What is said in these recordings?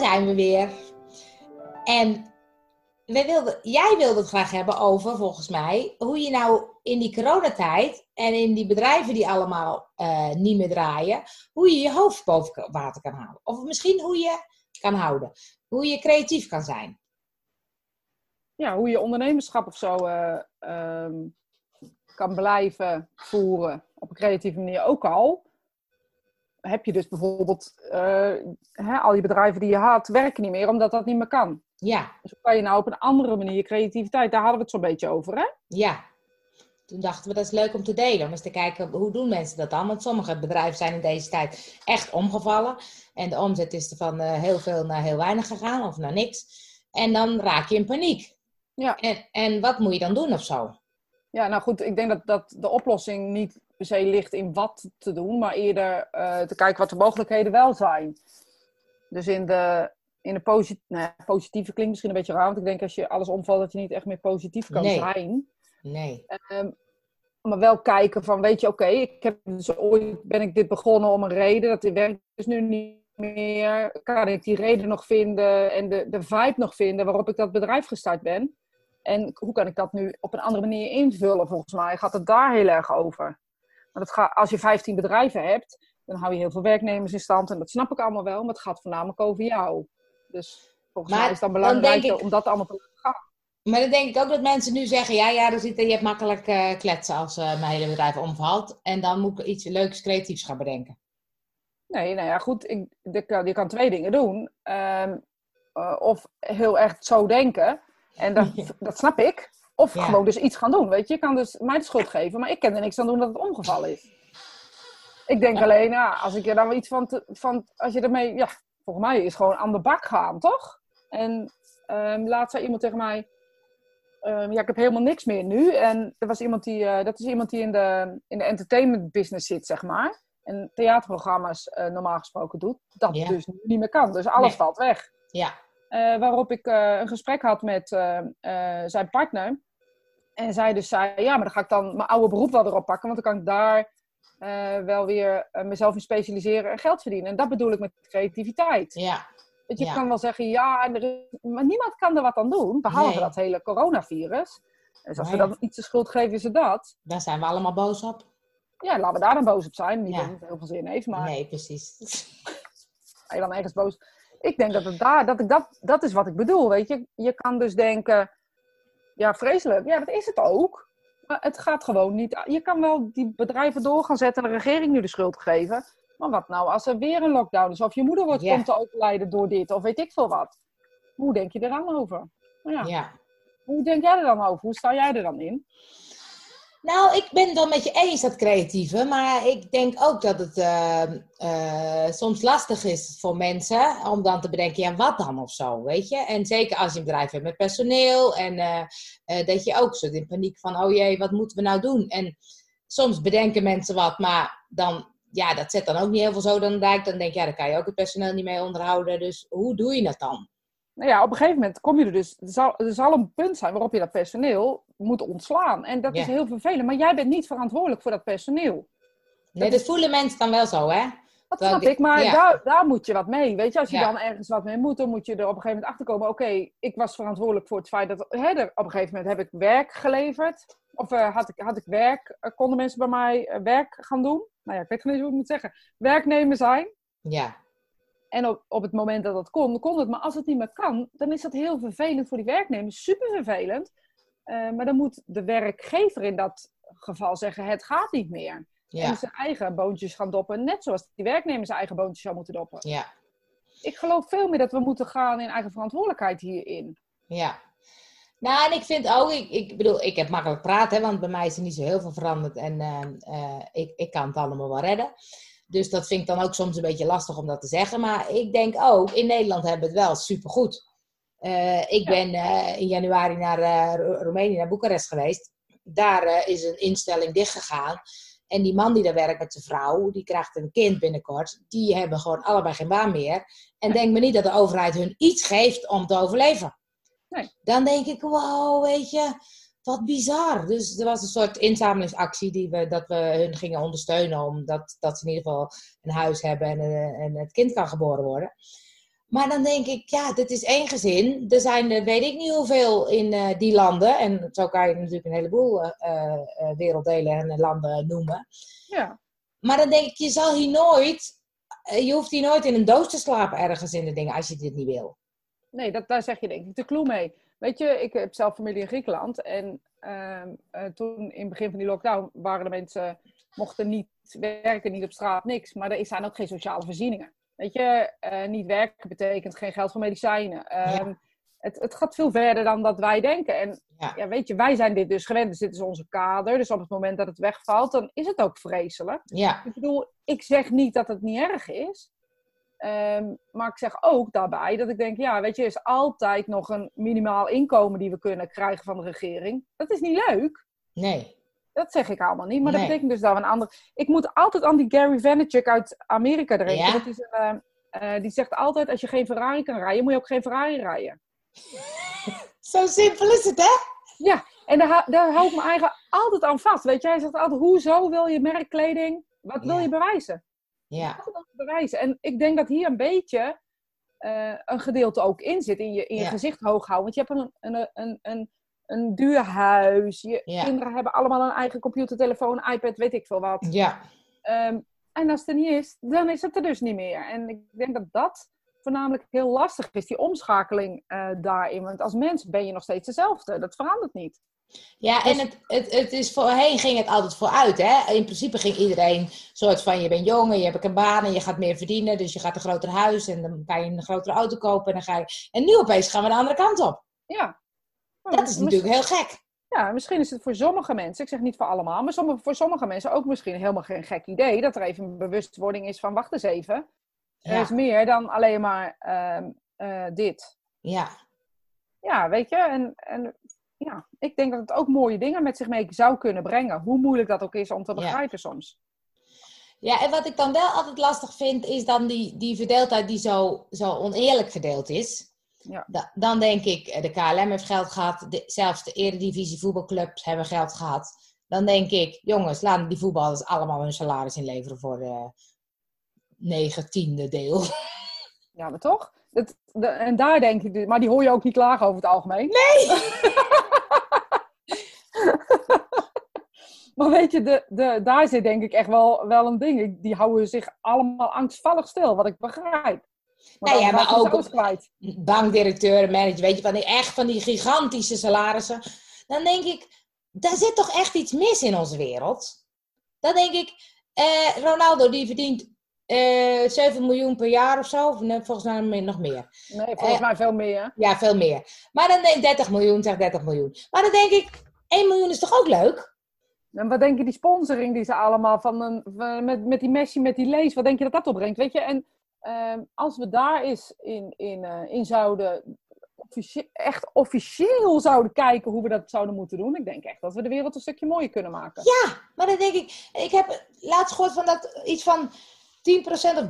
daar zijn we weer. En wij wilden, jij wilde het graag hebben over, volgens mij, hoe je nou in die coronatijd en in die bedrijven die allemaal eh, niet meer draaien, hoe je je hoofd boven water kan houden. Of misschien hoe je kan houden. Hoe je creatief kan zijn. Ja, hoe je ondernemerschap of zo eh, ehm, kan blijven voeren op een creatieve manier ook al heb je dus bijvoorbeeld uh, hè, al die bedrijven die je had, werken niet meer omdat dat niet meer kan. Ja. Dus hoe kan je nou op een andere manier creativiteit, daar hadden we het zo'n beetje over, hè? Ja. Toen dachten we dat is leuk om te delen, om eens te kijken hoe doen mensen dat dan. Want sommige bedrijven zijn in deze tijd echt omgevallen. En de omzet is er van uh, heel veel naar heel weinig gegaan of naar niks. En dan raak je in paniek. Ja. En, en wat moet je dan doen of zo? Ja, nou goed, ik denk dat, dat de oplossing niet per se ligt in wat te doen, maar eerder uh, te kijken wat de mogelijkheden wel zijn. Dus in de, in de posit nou, positieve klinkt misschien een beetje raar, want ik denk als je alles omvalt dat je niet echt meer positief kan Nee. zijn. Nee. Ehm, maar wel kijken van, weet je, oké, ik heb dus ooit ben ik dit begonnen om een reden, dat werkt dus nu niet meer. Kan ik die reden nog vinden en de, de vibe nog vinden waarop ik dat bedrijf gestart ben? En hoe kan ik dat nu op een andere manier invullen? Volgens mij gaat het daar heel erg over. Want het gaat, als je 15 bedrijven hebt, dan hou je heel veel werknemers in stand. En dat snap ik allemaal wel, maar het gaat voornamelijk over jou. Dus volgens Maar mij is het dan dan belangrijk ik- om dat allemaal te laten gaan. Maar dan denk ik ook dat mensen nu zeggen, ja, ja, er zit, je hebt makkelijk eh, kletsen als eh, mijn hele bedrijf omvalt. En dan moet ik iets leuks, creatiefs gaan bedenken. Nee, nou ja, goed. Ik, je, kan, je kan twee dingen doen. Ehm, eh, of heel erg zo denken. En dat, dat snap ik. Of Ja. gewoon dus iets gaan doen. Weet je, je kan dus mij de schuld geven, maar ik kan er niks aan doen dat het omgevallen is. Ik denk alleen, ja, als ik er dan wel iets van, te- van. Als je ermee. Ja, volgens mij is gewoon aan de bak gaan, toch? En ehm laatst zei iemand tegen mij. ehm, ja, ik heb helemaal niks meer nu. En er was iemand die, eh, dat is iemand die in de, in de entertainment business zit, zeg maar. En theaterprogramma's eh, normaal gesproken doet. Dat Ja. dus niet meer kan. Dus alles Nee. valt weg. Ja, waarop ik eh, een gesprek had met eh, eh, zijn partner. En zij dus zei, ja, maar dan ga ik dan mijn oude beroep wel erop pakken. Want dan kan ik daar eh, wel weer eh, mezelf in specialiseren en geld verdienen. En dat bedoel ik met creativiteit. ja, Want je Ja. kan wel zeggen, ja, en er is- maar niemand kan er wat aan doen. Behalve Nee. dat hele coronavirus. Dus als Nee. we dan iets de schuld geven, is het dat. daar zijn we allemaal boos op. Ja, laten we daar dan boos op zijn. Niet Ja. dat het heel veel zin heeft, maar Nee, precies. ga je dan ergens boos. Ik denk dat het daar, dat ik dat, dat is wat ik bedoel. Weet je, je kan dus denken, ja, vreselijk. Ja, dat is het ook. Maar het gaat gewoon niet. Je kan wel die bedrijven door gaan zetten en de regering nu de schuld geven. Maar wat nou als er weer een lockdown is? Of je moeder wordt, komt te overlijden door dit, of weet ik veel wat. Hoe denk je er dan over? Nou ja, Ja. Hoe denk jij er dan over? Hoe sta jij er dan in? Nou, ik ben het wel met je eens, dat creatieve. Maar ik denk ook dat het eh, eh, soms lastig is voor mensen om dan te bedenken, ja, wat dan of zo, weet je? En zeker als je een bedrijf hebt met personeel en eh, dat je ook zit in paniek van, oh jee, wat moeten we nou doen? En soms bedenken mensen wat, maar dan, ja, dat zet dan ook niet heel veel zo dan de dijk. Dan denk je, ja, daar kan je ook het personeel niet mee onderhouden. Dus hoe doe je dat dan? Nou ja, op een gegeven moment kom je er dus. Zal, er zal een punt zijn waarop je dat personeel moet ontslaan. En dat Ja. is heel vervelend. Maar jij bent niet verantwoordelijk voor dat personeel. Nee, dat voelen mensen dan wel zo, hè? Dat snap ik, maar ja. daar, daar moet je wat mee. Weet je, als je Ja. dan ergens wat mee moet, dan moet je er op een gegeven moment achter komen. Oké, ik was verantwoordelijk voor het feit dat. Hè, er, op een gegeven moment heb ik werk geleverd. Of eh, had, ik, had ik werk, eh, konden mensen bij mij eh, werk gaan doen? Nou ja, ik weet niet hoe ik moet zeggen. Werknemer zijn. Ja, En op, op het moment dat dat kon, kon het. Maar als het niet meer kan, dan is dat heel vervelend voor die werknemers. Super vervelend. Eh, maar dan moet de werkgever in dat geval zeggen: het gaat niet meer. ja, En zijn eigen boontjes gaan doppen. Net zoals die werknemer zijn eigen boontjes zou moeten doppen. ja, Ik geloof veel meer dat we moeten gaan in eigen verantwoordelijkheid hierin. ja. Nou, en ik vind ook, ik, ik bedoel, ik heb makkelijk praten, hè, want bij mij is er niet zo heel veel veranderd en eh, eh, ik, ik kan het allemaal wel redden. Dus dat vind ik dan ook soms een beetje lastig om dat te zeggen. Maar ik denk ook, in Nederland hebben we het wel supergoed. Eh ik ben eh, in januari naar eh, Ro- Roemenië, naar Boekarest geweest. Daar is een instelling dichtgegaan. En die man die daar werkt met zijn vrouw, die krijgt een kind binnenkort. Die hebben gewoon allebei geen baan meer. En denk me niet dat de overheid hun iets geeft om te overleven. Nee. Dan denk ik, wow, weet je, wat bizar. Dus er was een soort inzamelingsactie die we, dat we hun gingen ondersteunen. Omdat dat ze in ieder geval een huis hebben en, en het kind kan geboren worden. Maar dan denk ik, ja, dit is één gezin. Er zijn er weet ik niet hoeveel in eh, die landen. En zo kan je natuurlijk een heleboel eh, eh, werelddelen en landen noemen. Ja. Maar dan denk ik, je zal hier nooit, je hoeft hier nooit in een doos te slapen ergens in de dingen als je dit niet wil. Nee, dat, daar zeg je denk ik de clue mee. Weet je, ik heb zelf familie in Griekenland. En ehm, toen in het begin van die lockdown waren de mensen, mochten niet werken, niet op straat, niks. Maar er zijn ook geen sociale voorzieningen. Weet je, uh, niet werken betekent geen geld voor medicijnen. Ehm, het, het, gaat veel verder dan dat wij denken. En ja. weet je, wij zijn dit dus gewend. Dus dit is onze kader. Dus op het moment dat het wegvalt, dan is het ook vreselijk. Ja. Ik bedoel, ik zeg niet dat het niet erg is. Um, maar ik zeg ook daarbij dat ik denk, ja, weet je, er is altijd nog een minimaal inkomen die we kunnen krijgen van de regering. Dat is niet leuk. Nee. Dat zeg ik allemaal niet. Maar dat betekent dus dat we een ander. Ik moet altijd aan die Gary Vaynerchuk uit Amerika denken. Ja? is een, uh, die zegt altijd: als je geen Ferrari kan rijden, moet je ook geen Ferrari rijden. Zo simpel is het, hè? Ja, en daar, daar hou ik me eigenlijk altijd aan vast. Weet je, hij zegt altijd: hoezo wil je merkkleding? Wat wil je bewijzen? Ja. Wat wil je bewijzen? En ik denk dat hier een beetje uh, een gedeelte ook in zit. In je, in je gezicht hoog houden. Want je hebt een, een, een, een een duur huis. Je kinderen hebben allemaal een eigen computer, telefoon, iPad, weet ik veel wat. Ja. Ehm, en als het er niet is, dan is het er dus niet meer. En ik denk dat dat voornamelijk heel lastig is, die omschakeling uh, daarin. Want als mens ben je nog steeds dezelfde. Dat verandert niet. Ja, dus... en het, het, het is voorheen ging het altijd vooruit. Hè? In principe ging iedereen soort van: je bent jong en je hebt een baan en je gaat meer verdienen. Dus je gaat een groter huis en dan ga je een grotere auto kopen. En, dan ga je... en nu opeens gaan we de andere kant op. Ja, dat is natuurlijk heel gek. Ja, misschien is het voor sommige mensen, ik zeg niet voor allemaal, maar sommige, voor sommige mensen ook misschien helemaal geen gek idee dat er even een bewustwording is van wacht eens even. Er is meer dan alleen maar ehm, eh, dit. Ja. Ja, weet je, en, en ja, ik denk dat het ook mooie dingen met zich mee zou kunnen brengen. Hoe moeilijk dat ook is om te begrijpen soms. Ja, en wat ik dan wel altijd lastig vind, is dan die, die verdeeldheid die zo, zo oneerlijk verdeeld is. Ja. dan denk ik, eh, de KLM heeft geld gehad, de, zelfs de Eredivisie voetbalclubs hebben geld gehad. Dan denk ik, jongens, laten die voetballers allemaal hun salaris inleveren voor de negentiende deel. Ja, maar toch? De, en daar denk ik, maar die hoor je ook niet klagen over het algemeen. Nee! maar weet je, de, de, daar zit denk ik echt wel, wel een ding. Die houden zich allemaal angstvallig stil, wat ik begrijp. Nou ja, maar ook bankdirecteur, manager, weet je, van die, echt van die gigantische salarissen. Dan denk ik, daar zit toch echt iets mis in onze wereld. Dan denk ik, eh, Ronaldo die verdient eh, 7 miljoen per jaar of zo. Of, volgens mij nog meer. Nee, volgens eh, mij veel meer. Ja, veel meer. Maar dan denk ik 30 miljoen, zeg 30 miljoen. Maar dan denk ik, 1 miljoen is toch ook leuk? En wat denk je, die sponsoring die ze allemaal van, een, met, met die Messi, met die lees, wat denk je dat dat opbrengt? Weet je, en Ehm, als we daar eens in, in, uh, in zouden, echt officieel zouden kijken hoe we dat zouden moeten doen, ik denk echt dat we de wereld een stukje mooier kunnen maken. Ja, maar dan denk ik, ik heb laatst gehoord van dat iets van 10% of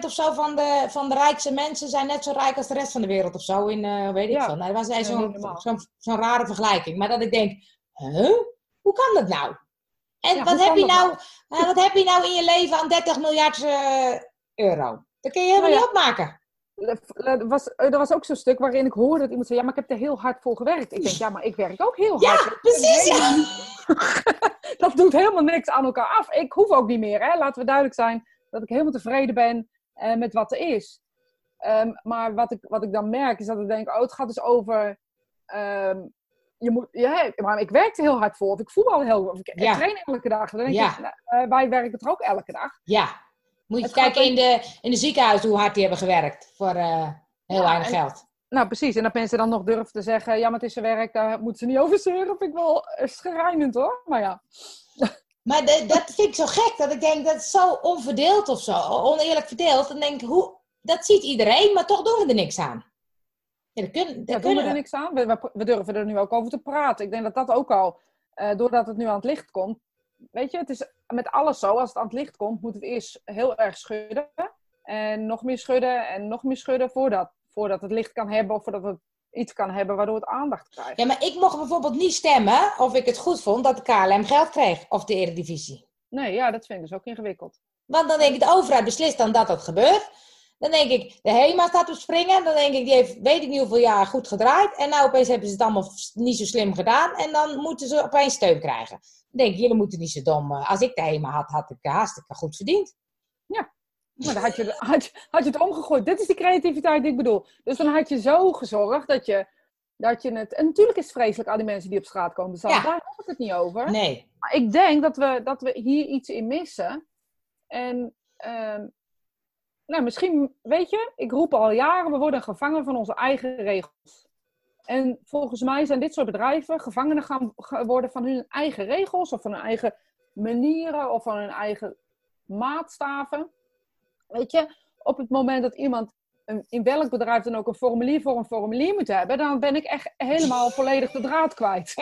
3% of zo van de, van de rijkste mensen zijn net zo rijk als de rest van de wereld of zo. In, uh, weet ik ja. veel. Nou, dat was zo'n zo zo rare vergelijking. Maar dat ik denk, huh? Hoe kan dat nou? En wat, heb je nou, nou? wat heb je nou in je leven aan 30 miljard uh, euro? Dat kun je helemaal nou niet opmaken. Er was, er was ook zo'n stuk waarin ik hoorde dat iemand zei: Ja, maar ik heb er heel hard voor gewerkt. Ik denk: Ja, maar ik werk ook heel hard. Ja, precies. Ja. dat doet helemaal niks aan elkaar af. Ik hoef ook niet meer. Hè? Laten we duidelijk zijn dat ik helemaal tevreden ben uh, met wat er is. Um, maar wat ik, wat ik dan merk is dat ik denk: Oh, het gaat dus over. Um, je moet, ja, maar ik werk er heel hard voor. Of ik voetbal heel. Of ik ja. train elke dag. Dan denk ja. ik, uh, wij werken er ook elke dag. Ja. Moet je kijken in de, in de ziekenhuizen hoe hard die hebben gewerkt voor uh, heel weinig geld. Nou, precies. En dat mensen dan nog durven te zeggen: ja, maar het is zijn werk, daar moeten ze niet over zeuren. Vind ik wel schrijnend hoor. Maar ja. Maar de, dat vind ik zo gek, dat ik denk dat het zo onverdeeld of zo, oneerlijk verdeeld. Dan denk ik, hoe, dat ziet iedereen, maar toch doen we er niks aan. Ja, dat kun, dat ja, doen we er niks aan. We, we, durven er nu ook over te praten. Ik denk dat dat ook al, uh, doordat het nu aan het licht komt, weet je, het is met alles zo. Als het aan het licht komt, moet het eerst heel erg schudden. En nog meer schudden en nog meer schudden voordat, voordat het licht kan hebben of voordat het iets kan hebben waardoor het aandacht krijgt. Ja, maar ik mocht bijvoorbeeld niet stemmen of ik het goed vond dat de KLM geld kreeg of de Eredivisie. Nee, ja, dat vind ik dus ook ingewikkeld. Want dan denk ik, de overheid beslist dan dat dat gebeurt. Dan denk ik, de HEMA staat op springen. Dan denk ik, die heeft weet ik niet hoeveel jaar goed gedraaid. En nou opeens hebben ze het allemaal niet zo slim gedaan. En dan moeten ze opeens steun krijgen. Dan denk ik, jullie moeten niet zo dom. eh, Als ik de HEMA had, had ik hartstikke goed verdiend. Maar dan had je, had, je, had je het omgegooid. Dit is die creativiteit die ik bedoel. Dus dan had je zo gezorgd dat je, dat je het... En natuurlijk is het vreselijk, al die mensen die op straat komen. Ja. Daar heb ik het niet over. Nee. Maar ik denk dat we, dat we hier iets in missen. En ehm, nou, misschien, weet je, ik roep al jaren, we worden gevangen van onze eigen regels. En volgens mij zijn dit soort bedrijven gevangenen gaan worden van hun eigen regels, of van hun eigen manieren, of van hun eigen maatstaven. Weet je, op het moment dat iemand een- in welk bedrijf dan ook een formulier voor een formulier moet hebben, dan ben ik echt helemaal volledig de draad kwijt.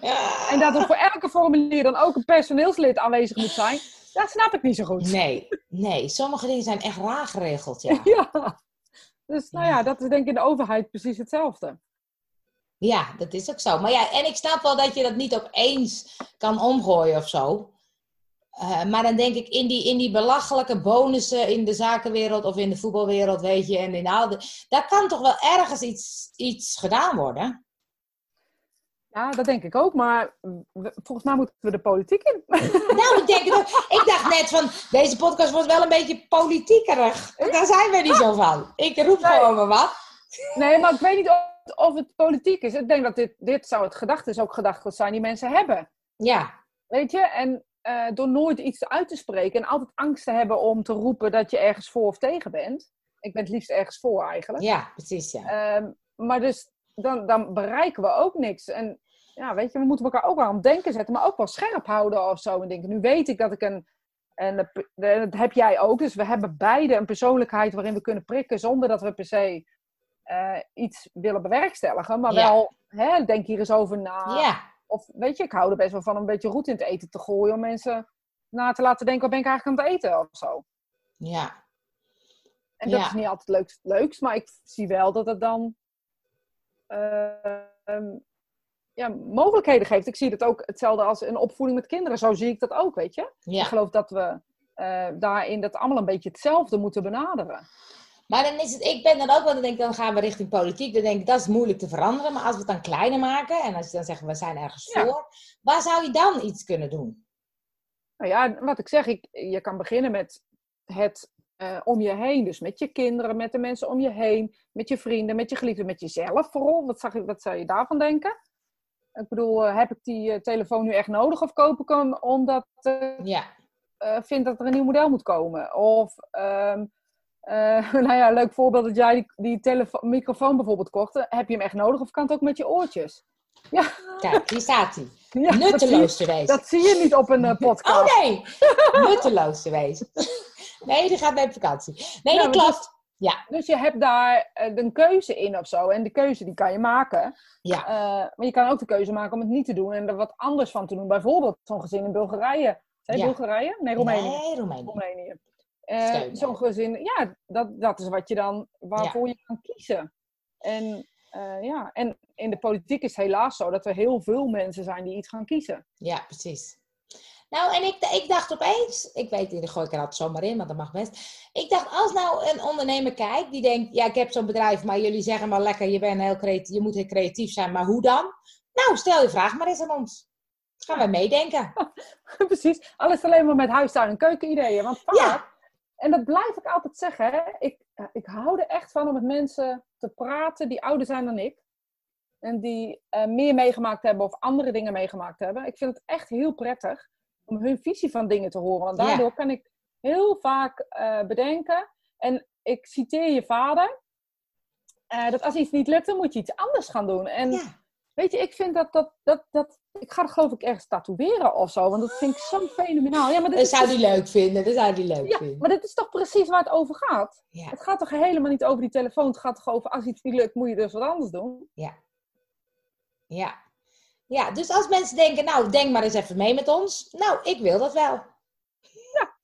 Ja. En dat er voor elke formulier dan ook een personeelslid aanwezig moet zijn, dat snap ik niet zo goed. Nee, nee. Sommige dingen zijn echt raar geregeld, ja. Ja. Dus nou ja, dat is denk ik in de overheid precies hetzelfde. Ja, dat is ook zo. Maar ja, en ik snap wel dat je dat niet op eens kan omgooien of zo. Eh, maar dan denk ik, in die, in die belachelijke bonussen in de zakenwereld of in de voetbalwereld, weet je, en in al de, daar kan toch wel ergens iets, iets gedaan worden? Ja, dat denk ik ook. Maar we- volgens mij moeten we de politiek in. Nou, ik denk ook. Ik dacht net van, deze podcast wordt wel een beetje politiekerig. Daar zijn we niet zo van. Ik roep Nee. gewoon maar wat. Nee, maar ik weet niet of, of het politiek is. Ik denk dat dit, dit zou het gedachten ook gedachten zijn die mensen hebben. Ja, Weet je? En eh, door nooit iets uit te spreken en altijd angst te hebben om te roepen dat je ergens voor of tegen bent. Ik ben het liefst ergens voor eigenlijk. ja, precies, ja. Ehm, maar dus dan, dan bereiken we ook niks. En ja, weet je, we moeten elkaar ook wel aan het denken zetten, maar ook wel scherp houden of zo. En denken, nu weet ik dat ik een. En dat- heb jij ook. Dus we hebben beide een persoonlijkheid waarin we kunnen prikken zonder dat we per se eh, iets willen bewerkstelligen. Maar Ja. wel, hè, denk hier eens over na. Ja, Of weet je, ik hou er best wel van om een beetje roet in het eten te gooien. Om mensen na te laten denken, wat ben ik eigenlijk aan het eten of zo. ja. En dat Ja. is niet altijd het leukst, leukst, maar ik zie wel dat het dan eh, ehm, ja, mogelijkheden geeft. Ik zie dat ook hetzelfde als een opvoeding met kinderen. Zo zie ik dat ook, weet je. Ik ja. geloof dat we eh, daarin dat allemaal een beetje hetzelfde moeten benaderen. Maar dan is het, ik ben dan ook wel, dan denk ik, dan gaan we richting politiek. Dan denk ik, dat is moeilijk te veranderen. Maar als we het dan kleiner maken en als je dan zegt, we zijn ergens Ja. voor. Waar zou je dan iets kunnen doen? Nou ja, wat ik zeg, ik, je kan beginnen met het eh, om je heen. Dus met je kinderen, met de mensen om je heen, met je vrienden, met je geliefden, met jezelf vooral. Wat, zag je, wat zou je daarvan denken? Ik bedoel, eh, heb ik die eh, telefoon nu echt nodig of koop ik hem omdat ik Ja, vind dat er een nieuw model moet komen? Of, ehm, eh, nou ja, een leuk voorbeeld dat jij die, die telefo- microfoon bijvoorbeeld kocht. Eh, Heb je hem echt nodig of kan het ook met je oortjes? kijk, hier staat hij. Ja, Nutteloos te wezen. dat zie je niet op een eh, podcast. Oh nee, nutteloos te wezen. Nee, die gaat op vakantie. Nee, Ja, dat maar klopt. Ja, Dus je hebt daar een keuze in of zo. En de keuze die kan je maken. ja, maar je kan ook de keuze maken om het niet te doen en er wat anders van te doen. Bijvoorbeeld zo'n gezin in Bulgarije. Ja. Bulgarije? Nee, Roemenië. Nee, Roemenië. Roemenië. Steun, zo'n ja. gezin, ja, dat, dat is wat je dan, waarvoor je kan kiezen. En eh, ja, en in de politiek is het helaas zo dat er heel veel mensen zijn die iets gaan kiezen. Ja, precies. Nou, en ik, ik dacht opeens, ik weet niet, daar gooi ik er altijd zomaar in, want dat mag best. Ik dacht, als nou een ondernemer kijkt die denkt, ja, ik heb zo'n bedrijf, maar jullie zeggen maar lekker, je, bent heel creatief, je moet heel creatief zijn, maar hoe dan? Nou, stel je vraag maar eens aan ons. Gaan wij meedenken. Precies, alles alleen maar met huistuin en keukenideeën. Want vaak, Ja. En dat blijf ik altijd zeggen, hè, ik, ik hou er echt van om met mensen te praten die ouder zijn dan ik. En die eh, meer meegemaakt hebben of andere dingen meegemaakt hebben. Ik vind het echt heel prettig om hun visie van dingen te horen. Want Ja. daardoor kan ik heel vaak eh, bedenken. En ik citeer je vader. eh, dat als iets niet lukt, dan moet je iets anders gaan doen. En Ja, Weet je, ik vind dat, dat, dat, dat... Ik ga het geloof ik ergens tatoeëren of zo. Want dat vind ik zo fenomenaal. Ja, maar dat zou die leuk vinden, dat zou die leuk ja, vinden. maar dit is toch precies waar het over gaat? Ja, Het gaat toch helemaal niet over die telefoon. Het gaat toch over als iets niet lukt, moet je dus wat anders doen. ja. Ja, dus als mensen denken, nou, denk maar eens even mee met ons. Nou, ik wil dat wel.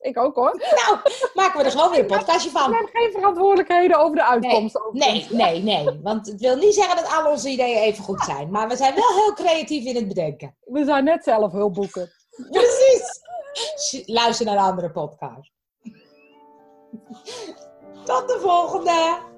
Ik ook hoor. Nou, maken we er gewoon weer een podcastje van. neem geen verantwoordelijkheden over de uitkomst. Nee, nee, nee. Want het wil niet zeggen dat al onze ideeën even goed zijn. Maar we zijn wel heel creatief in het bedenken. We zijn net zelf hulpboeken. Precies. Luister naar een andere podcast. Tot de volgende!